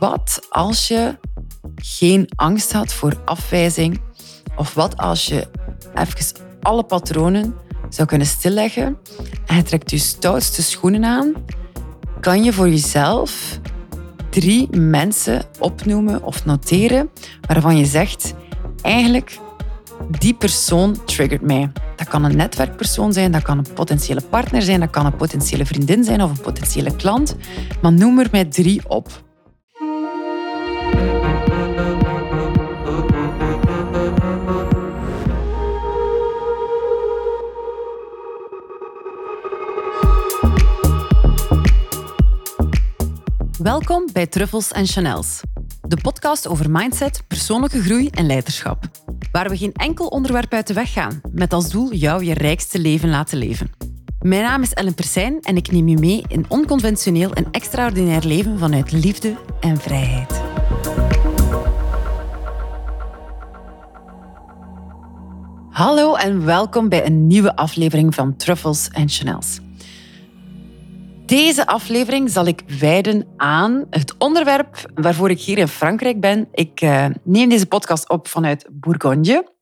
wat als je geen angst had voor afwijzing? Of wat als je even alle patronen zou kunnen stilleggen en je trekt je stoutste schoenen aan? Kan je voor jezelf drie mensen opnoemen of noteren waarvan je zegt, eigenlijk, die persoon triggert mij. Dat kan een netwerkpersoon zijn, dat kan een potentiële partner zijn, dat kan een potentiële vriendin zijn of een potentiële klant. Maar noem er mij drie op. Welkom bij Truffles en Chanels, de podcast over mindset, persoonlijke groei en leiderschap. Waar we geen enkel onderwerp uit de weg gaan, met als doel jou je rijkste leven laten leven. Mijn naam is Ellen Persijn en ik neem je mee in onconventioneel en extraordinair leven vanuit liefde en vrijheid. Hallo en welkom bij een nieuwe aflevering van Truffles en Chanels. Deze aflevering zal ik wijden aan het onderwerp waarvoor ik hier in Frankrijk ben. Ik uh, neem deze podcast op vanuit Bourgogne.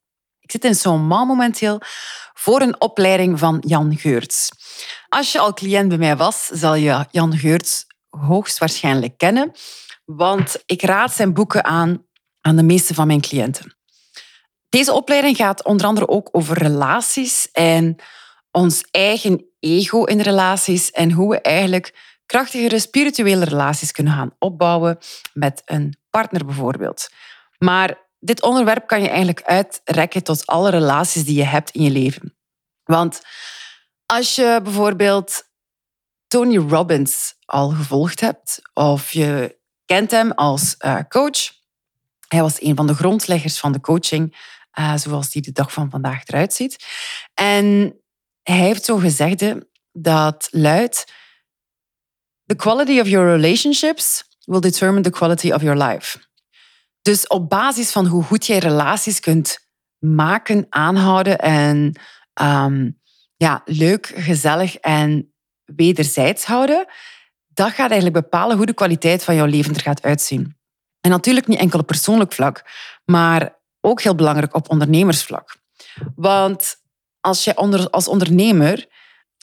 Ik zit in Saint-Mans momenteel voor een opleiding van Jan Geurts. Als je al cliënt bij mij was, zal je Jan Geurts hoogstwaarschijnlijk kennen, want ik raad zijn boeken aan aan de meeste van mijn cliënten. Deze opleiding gaat onder andere ook over relaties en ons eigen ego in relaties en hoe we eigenlijk krachtigere spirituele relaties kunnen gaan opbouwen met een partner bijvoorbeeld. Maar dit onderwerp kan je eigenlijk uitrekken tot alle relaties die je hebt in je leven. Want als je bijvoorbeeld Tony Robbins al gevolgd hebt of je kent hem als uh, coach, hij was een van de grondleggers van de coaching, uh, zoals die de dag van vandaag eruit ziet. En hij heeft zo gezegd dat luidt: The quality of your relationships will determine the quality of your life. Dus op basis van hoe goed jij relaties kunt maken, aanhouden en um, ja, leuk, gezellig en wederzijds houden, dat gaat eigenlijk bepalen hoe de kwaliteit van jouw leven er gaat uitzien. En natuurlijk niet enkel op persoonlijk vlak, maar ook heel belangrijk op ondernemersvlak. Want als je als ondernemer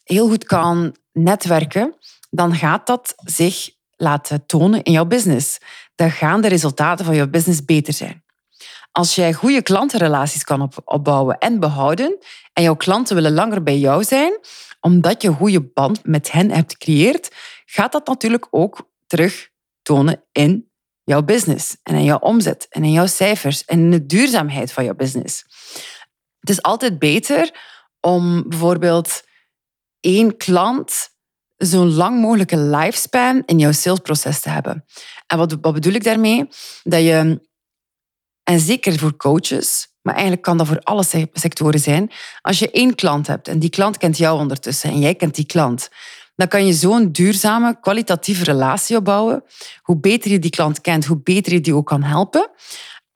heel goed kan netwerken, dan gaat dat zich laten tonen in jouw business. Dan gaan de resultaten van jouw business beter zijn. Als jij goede klantenrelaties kan opbouwen en behouden en jouw klanten willen langer bij jou zijn, omdat je een goede band met hen hebt gecreëerd, gaat dat natuurlijk ook terug tonen in jouw business en in jouw omzet en in jouw cijfers en in de duurzaamheid van jouw business. Het is altijd beter om bijvoorbeeld één klant zo'n lang mogelijke lifespan in jouw salesproces te hebben. En wat, wat bedoel ik daarmee? Dat je, en zeker voor coaches, maar eigenlijk kan dat voor alle sectoren zijn, als je één klant hebt en die klant kent jou ondertussen en jij kent die klant, dan kan je zo'n duurzame, kwalitatieve relatie opbouwen. Hoe beter je die klant kent, hoe beter je die ook kan helpen.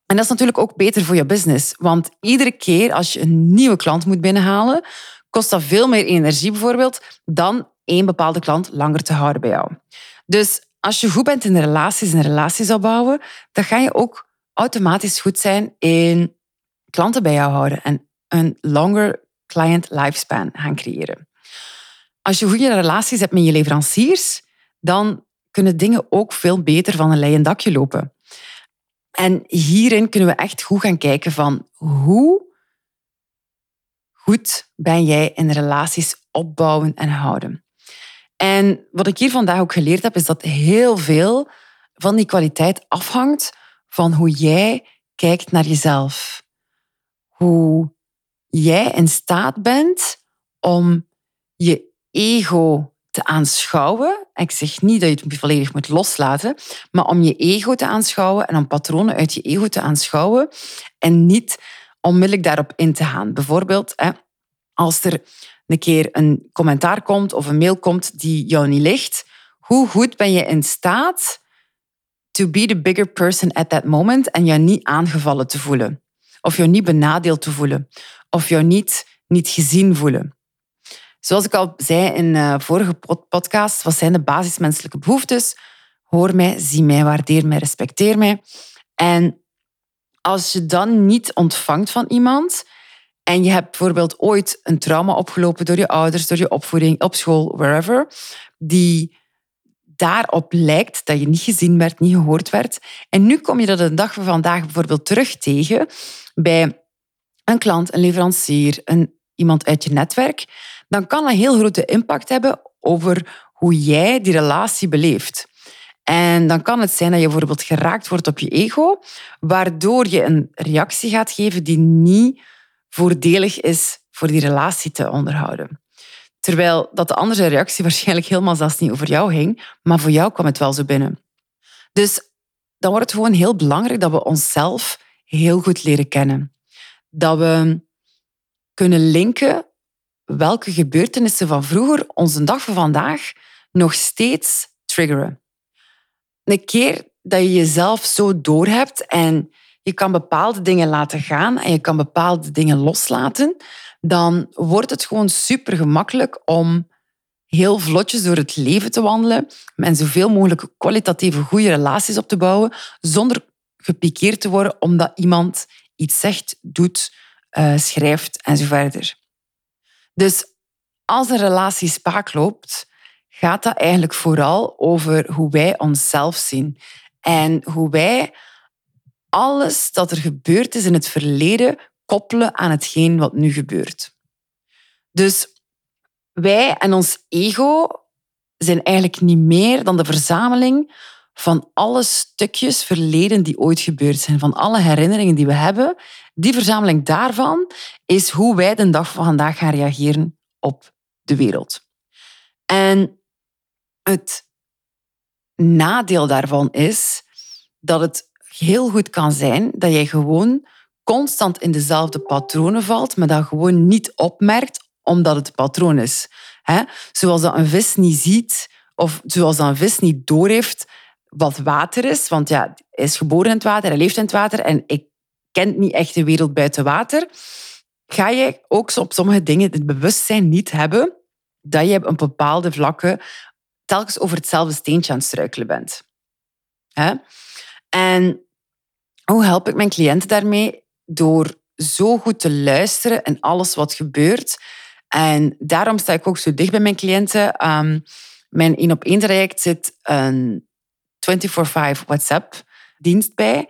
En dat is natuurlijk ook beter voor je business. Want iedere keer als je een nieuwe klant moet binnenhalen, kost dat veel meer energie bijvoorbeeld dan één bepaalde klant langer te houden bij jou. Dus als je goed bent in relaties en relaties opbouwen, dan ga je ook automatisch goed zijn in klanten bij jou houden en een longer client lifespan gaan creëren. Als je goede relaties hebt met je leveranciers, dan kunnen dingen ook veel beter van een leien dakje lopen. En hierin kunnen we echt goed gaan kijken van hoe goed ben jij in relaties opbouwen en houden. En wat ik hier vandaag ook geleerd heb, is dat heel veel van die kwaliteit afhangt van hoe jij kijkt naar jezelf. Hoe jij in staat bent om je ego te aanschouwen. Ik zeg niet dat je het volledig moet loslaten, maar om je ego te aanschouwen en om patronen uit je ego te aanschouwen en niet onmiddellijk daarop in te gaan. Bijvoorbeeld, als er een keer een commentaar komt of een mail komt die jou niet ligt, hoe goed ben je in staat to be the bigger person at that moment en jou niet aangevallen te voelen? Of jou niet benadeeld te voelen? Of jou niet, niet gezien voelen? Zoals ik al zei in de vorige podcast, wat zijn de basismenselijke behoeftes? hoor mij, zie mij, waardeer mij, respecteer mij. En als je dan niet ontvangt van iemand en je hebt bijvoorbeeld ooit een trauma opgelopen door je ouders, door je opvoeding, op school, wherever, die daarop lijkt dat je niet gezien werd, niet gehoord werd. En nu kom je dat een dag van vandaag bijvoorbeeld terug tegen bij een klant, een leverancier, een, iemand uit je netwerk, dan kan dat een heel grote impact hebben over hoe jij die relatie beleeft. En dan kan het zijn dat je bijvoorbeeld geraakt wordt op je ego, waardoor je een reactie gaat geven die niet voordelig is voor die relatie te onderhouden. Terwijl dat de andere reactie waarschijnlijk helemaal zelfs niet over jou ging, maar voor jou kwam het wel zo binnen. Dus dan wordt het gewoon heel belangrijk dat we onszelf heel goed leren kennen. Dat we kunnen linken welke gebeurtenissen van vroeger onze dag van vandaag nog steeds triggeren. Een keer dat je jezelf zo doorhebt en je kan bepaalde dingen laten gaan en je kan bepaalde dingen loslaten, dan wordt het gewoon super gemakkelijk om heel vlotjes door het leven te wandelen en zoveel mogelijk kwalitatieve goede relaties op te bouwen zonder gepikeerd te worden omdat iemand iets zegt, doet, uh, schrijft en verder. Dus als een relatie spaak loopt, gaat dat eigenlijk vooral over hoe wij onszelf zien en hoe wij alles dat er gebeurd is in het verleden koppelen aan hetgeen wat nu gebeurt. Dus wij en ons ego zijn eigenlijk niet meer dan de verzameling van alle stukjes verleden die ooit gebeurd zijn, van alle herinneringen die we hebben. Die verzameling daarvan is hoe wij de dag van vandaag gaan reageren op de wereld. En het nadeel daarvan is dat het heel goed kan zijn dat jij gewoon constant in dezelfde patronen valt, maar dat gewoon niet opmerkt omdat het patroon is. Zoals dat een vis niet ziet of zoals dat een vis niet doorheeft wat water is, want ja, hij is geboren in het water, hij leeft in het water en ik ken niet echt de wereld buiten water, ga je ook op sommige dingen het bewustzijn niet hebben dat je op een bepaalde vlakken telkens over hetzelfde steentje aan het struikelen bent. En hoe help ik mijn cliënten daarmee? Door zo goed te luisteren en alles wat gebeurt. En daarom sta ik ook zo dicht bij mijn cliënten. Um, mijn 1 op 1 traject zit een 24-5 WhatsApp-dienst bij.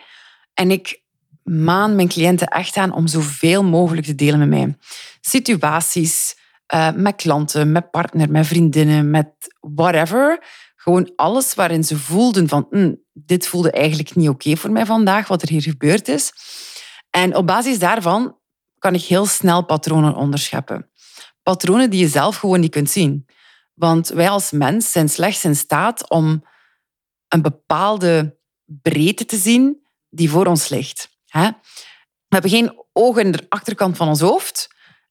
En ik maan mijn cliënten echt aan om zoveel mogelijk te delen met mij. Situaties uh, met klanten, met partner, met vriendinnen, met whatever. Gewoon alles waarin ze voelden van hm, dit voelde eigenlijk niet oké voor mij vandaag, wat er hier gebeurd is. En op basis daarvan kan ik heel snel patronen onderscheppen. Patronen die je zelf gewoon niet kunt zien. Want wij als mens zijn slechts in staat om een bepaalde breedte te zien die voor ons ligt. We hebben geen ogen in de achterkant van ons hoofd.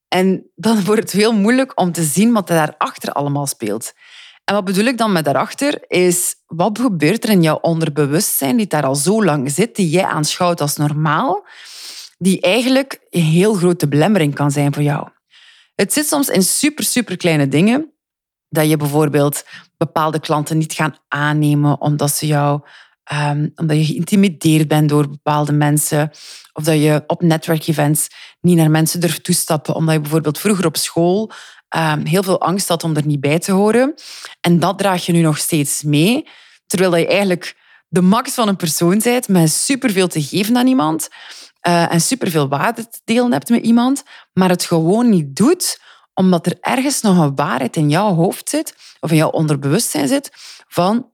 En dan wordt het heel moeilijk om te zien wat er daarachter allemaal speelt. En wat bedoel ik dan met daarachter? Is wat gebeurt er in jouw onderbewustzijn die daar al zo lang zit, die jij aanschouwt als normaal, die eigenlijk een heel grote belemmering kan zijn voor jou. Het zit soms in super, super kleine dingen. Dat je bijvoorbeeld bepaalde klanten niet gaan aannemen omdat ze jou um, omdat je geïntimideerd bent door bepaalde mensen. Of dat je op netwerkevents niet naar mensen durft toestappen. Omdat je bijvoorbeeld vroeger op school um, heel veel angst had om er niet bij te horen. En dat draag je nu nog steeds mee. Terwijl je eigenlijk de max van een persoon bent met superveel te geven aan iemand. Uh, en superveel waarde te delen hebt met iemand. Maar het gewoon niet doet omdat er ergens nog een waarheid in jouw hoofd zit, of in jouw onderbewustzijn zit, van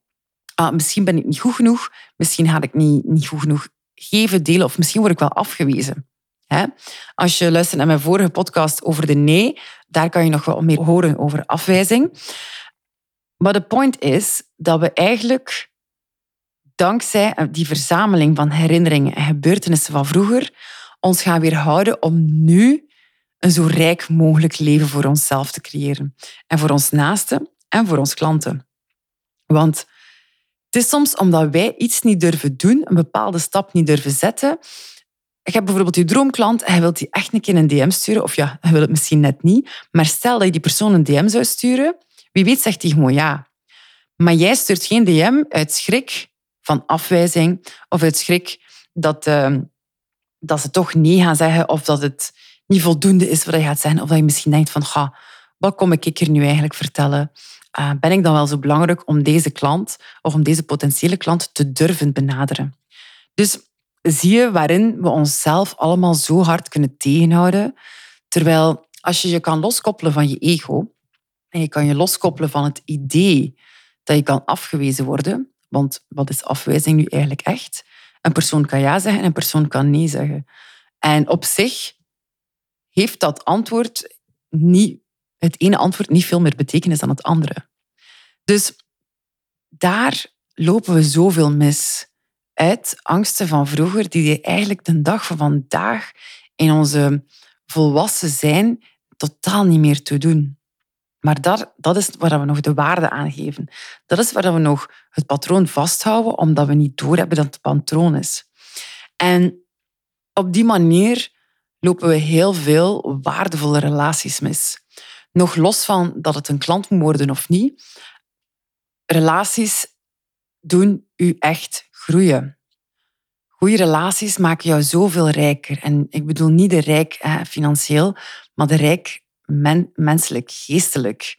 ah, misschien ben ik niet goed genoeg, misschien ga ik niet, niet goed genoeg geven, delen, of misschien word ik wel afgewezen. Als je luistert naar mijn vorige podcast over de nee, daar kan je nog wel meer horen over afwijzing. Maar de point is dat we eigenlijk dankzij die verzameling van herinneringen en gebeurtenissen van vroeger ons gaan weerhouden om nu een zo rijk mogelijk leven voor onszelf te creëren. En voor ons naasten en voor onze klanten. Want het is soms omdat wij iets niet durven doen, een bepaalde stap niet durven zetten. Je hebt bijvoorbeeld je droomklant en hij wil die echt een keer een DM sturen. Of ja, hij wil het misschien net niet. Maar stel dat je die persoon een DM zou sturen, wie weet zegt hij gewoon ja. Maar jij stuurt geen DM uit schrik van afwijzing of uit schrik dat, uh, dat ze toch nee gaan zeggen of dat het niet voldoende is wat je gaat zeggen. Of dat je misschien denkt van, ga, wat kom ik er nu eigenlijk vertellen? Uh, ben ik dan wel zo belangrijk om deze klant of om deze potentiële klant te durven benaderen? Dus zie je waarin we onszelf allemaal zo hard kunnen tegenhouden. Terwijl als je je kan loskoppelen van je ego en je kan je loskoppelen van het idee dat je kan afgewezen worden, want wat is afwijzing nu eigenlijk echt? Een persoon kan ja zeggen en een persoon kan nee zeggen. En op zich heeft dat antwoord niet, het ene antwoord niet veel meer betekenis dan het andere. Dus daar lopen we zoveel mis uit angsten van vroeger, die eigenlijk de dag van vandaag in onze volwassen zijn totaal niet meer te doen. Maar dat, dat is waar we nog de waarde aan geven. Dat is waar we nog het patroon vasthouden, omdat we niet doorhebben dat het patroon is. En op die manier lopen we heel veel waardevolle relaties mis. Nog los van dat het een klant moet worden of niet, relaties doen u echt groeien. Goede relaties maken jou zoveel rijker. En ik bedoel niet de rijk financieel, maar de rijk menselijk, geestelijk.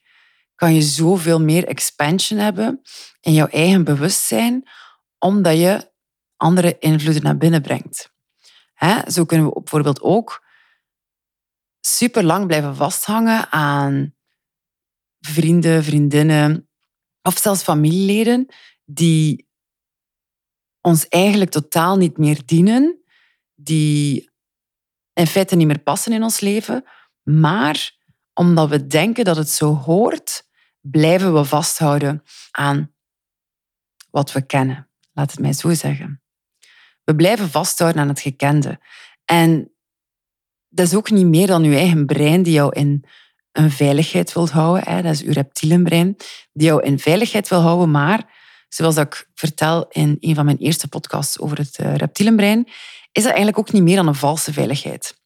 Kan je zoveel meer expansion hebben in jouw eigen bewustzijn, omdat je andere invloeden naar binnen brengt. Zo kunnen we bijvoorbeeld ook super lang blijven vasthangen aan vrienden, vriendinnen of zelfs familieleden die ons eigenlijk totaal niet meer dienen, die in feite niet meer passen in ons leven, maar omdat we denken dat het zo hoort, blijven we vasthouden aan wat we kennen. Laat het mij zo zeggen. We blijven vasthouden aan het gekende. En dat is ook niet meer dan uw eigen brein die jou in een veiligheid wil houden. Dat is uw reptielenbrein die jou in veiligheid wil houden. Maar zoals ik vertel in een van mijn eerste podcasts over het eh, reptielenbrein, is dat eigenlijk ook niet meer dan een valse veiligheid.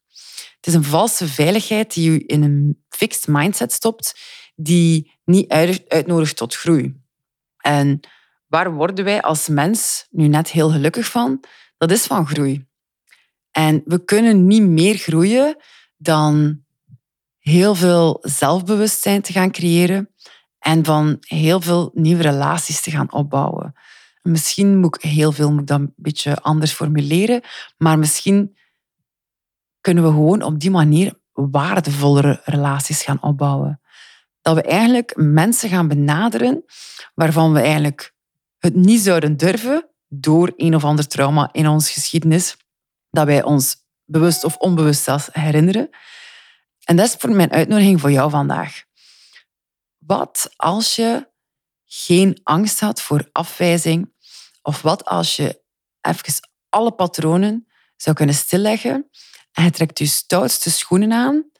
Het is een valse veiligheid die je in een fixed mindset stopt, die niet uitnodigt tot groei. En waar worden wij als mens nu net heel gelukkig van? Dat is van groei. En we kunnen niet meer groeien dan heel veel zelfbewustzijn te gaan creëren en van heel veel nieuwe relaties te gaan opbouwen. Misschien moet ik heel veel moet een beetje anders formuleren, maar misschien kunnen we gewoon op die manier waardevollere relaties gaan opbouwen. Dat we eigenlijk mensen gaan benaderen waarvan we eigenlijk het niet zouden durven door een of ander trauma in onze geschiedenis, dat wij ons bewust of onbewust zelfs herinneren. En dat is voor mijn uitnodiging voor jou vandaag. Wat als je geen angst had voor afwijzing? Of wat als je even alle patronen zou kunnen stilleggen en je trekt je stoutste schoenen aan?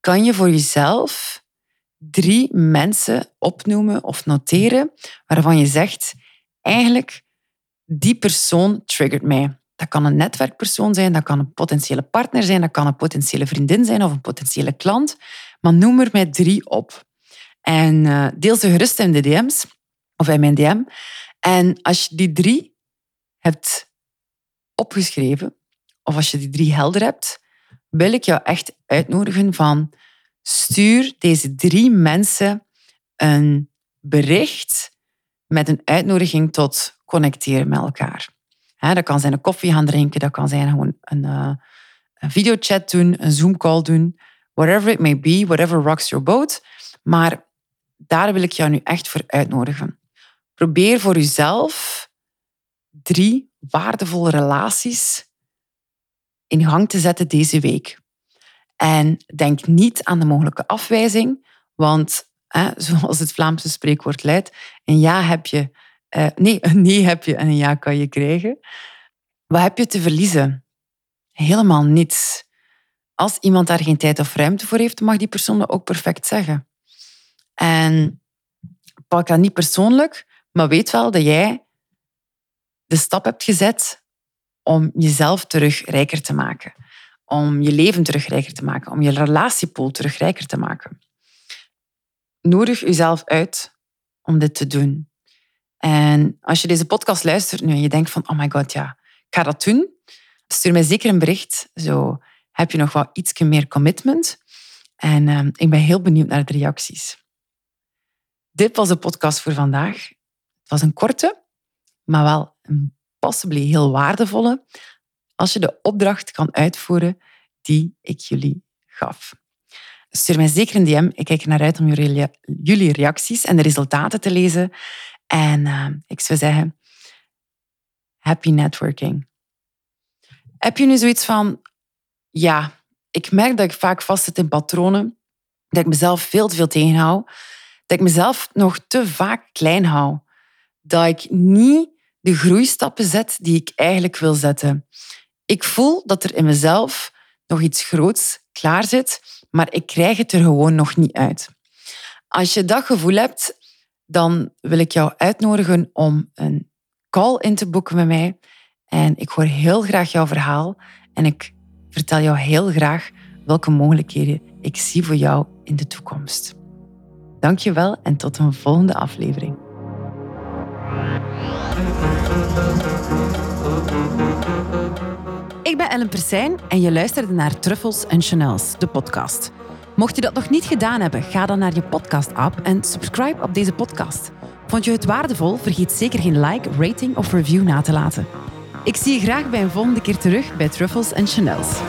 Kan je voor jezelf drie mensen opnoemen of noteren waarvan je zegt, eigenlijk, die persoon triggert mij. Dat kan een netwerkpersoon zijn, dat kan een potentiële partner zijn, dat kan een potentiële vriendin zijn of een potentiële klant. Maar noem er mij drie op. En uh, deel ze gerust in de DM's of in mijn DM. En als je die drie hebt opgeschreven, of als je die drie helder hebt, wil ik jou echt uitnodigen van stuur deze drie mensen een bericht met een uitnodiging tot connecteren met elkaar. dat kan zijn een koffie gaan drinken, dat kan zijn gewoon een, uh, een videochat doen, een Zoom-call doen, whatever it may be, whatever rocks your boat. Maar daar wil ik jou nu echt voor uitnodigen. Probeer voor jezelf drie waardevolle relaties in gang te zetten deze week. En denk niet aan de mogelijke afwijzing, want zoals het Vlaamse spreekwoord luidt, een ja heb je, uh, nee, een nee heb je en een ja kan je krijgen. Wat heb je te verliezen? Helemaal niets. Als iemand daar geen tijd of ruimte voor heeft, mag die persoon dat ook perfect zeggen. En pak dat niet persoonlijk, maar weet wel dat jij de stap hebt gezet om jezelf terug rijker te maken. Om je leven terug rijker te maken. Om je relatiepool terug rijker te maken. Nodig jezelf uit om dit te doen. En als je deze podcast luistert nu en je denkt van, oh my god, ja, ik ga dat doen, stuur mij zeker een bericht. Zo heb je nog wel iets meer commitment. En uh, ik ben heel benieuwd naar de reacties. Dit was de podcast voor vandaag. Het was een korte, maar wel een possibly heel waardevolle als je de opdracht kan uitvoeren die ik jullie gaf. Stuur mij zeker een DM. Ik kijk er naar uit om jullie reacties en de resultaten te lezen. En uh, ik zou zeggen, happy networking. Heb je nu zoiets van, ja, ik merk dat ik vaak vastzit in patronen, dat ik mezelf veel te veel tegenhoud, dat ik mezelf nog te vaak klein hou, dat ik niet de groeistappen zet die ik eigenlijk wil zetten. Ik voel dat er in mezelf nog iets groots klaar zit, maar ik krijg het er gewoon nog niet uit. Als je dat gevoel hebt, dan wil ik jou uitnodigen om een call in te boeken met mij. En ik hoor heel graag jouw verhaal en ik vertel jou heel graag welke mogelijkheden ik zie voor jou in de toekomst. Dank je wel en tot een volgende aflevering. Ik ben Ellen Persijn en je luisterde naar Truffles en Chanels, de podcast. Mocht je dat nog niet gedaan hebben, ga dan naar je podcast-app en subscribe op deze podcast. Vond je het waardevol? Vergeet zeker geen like, rating of review na te laten. Ik zie je graag bij een volgende keer terug bij Truffles en Chanels.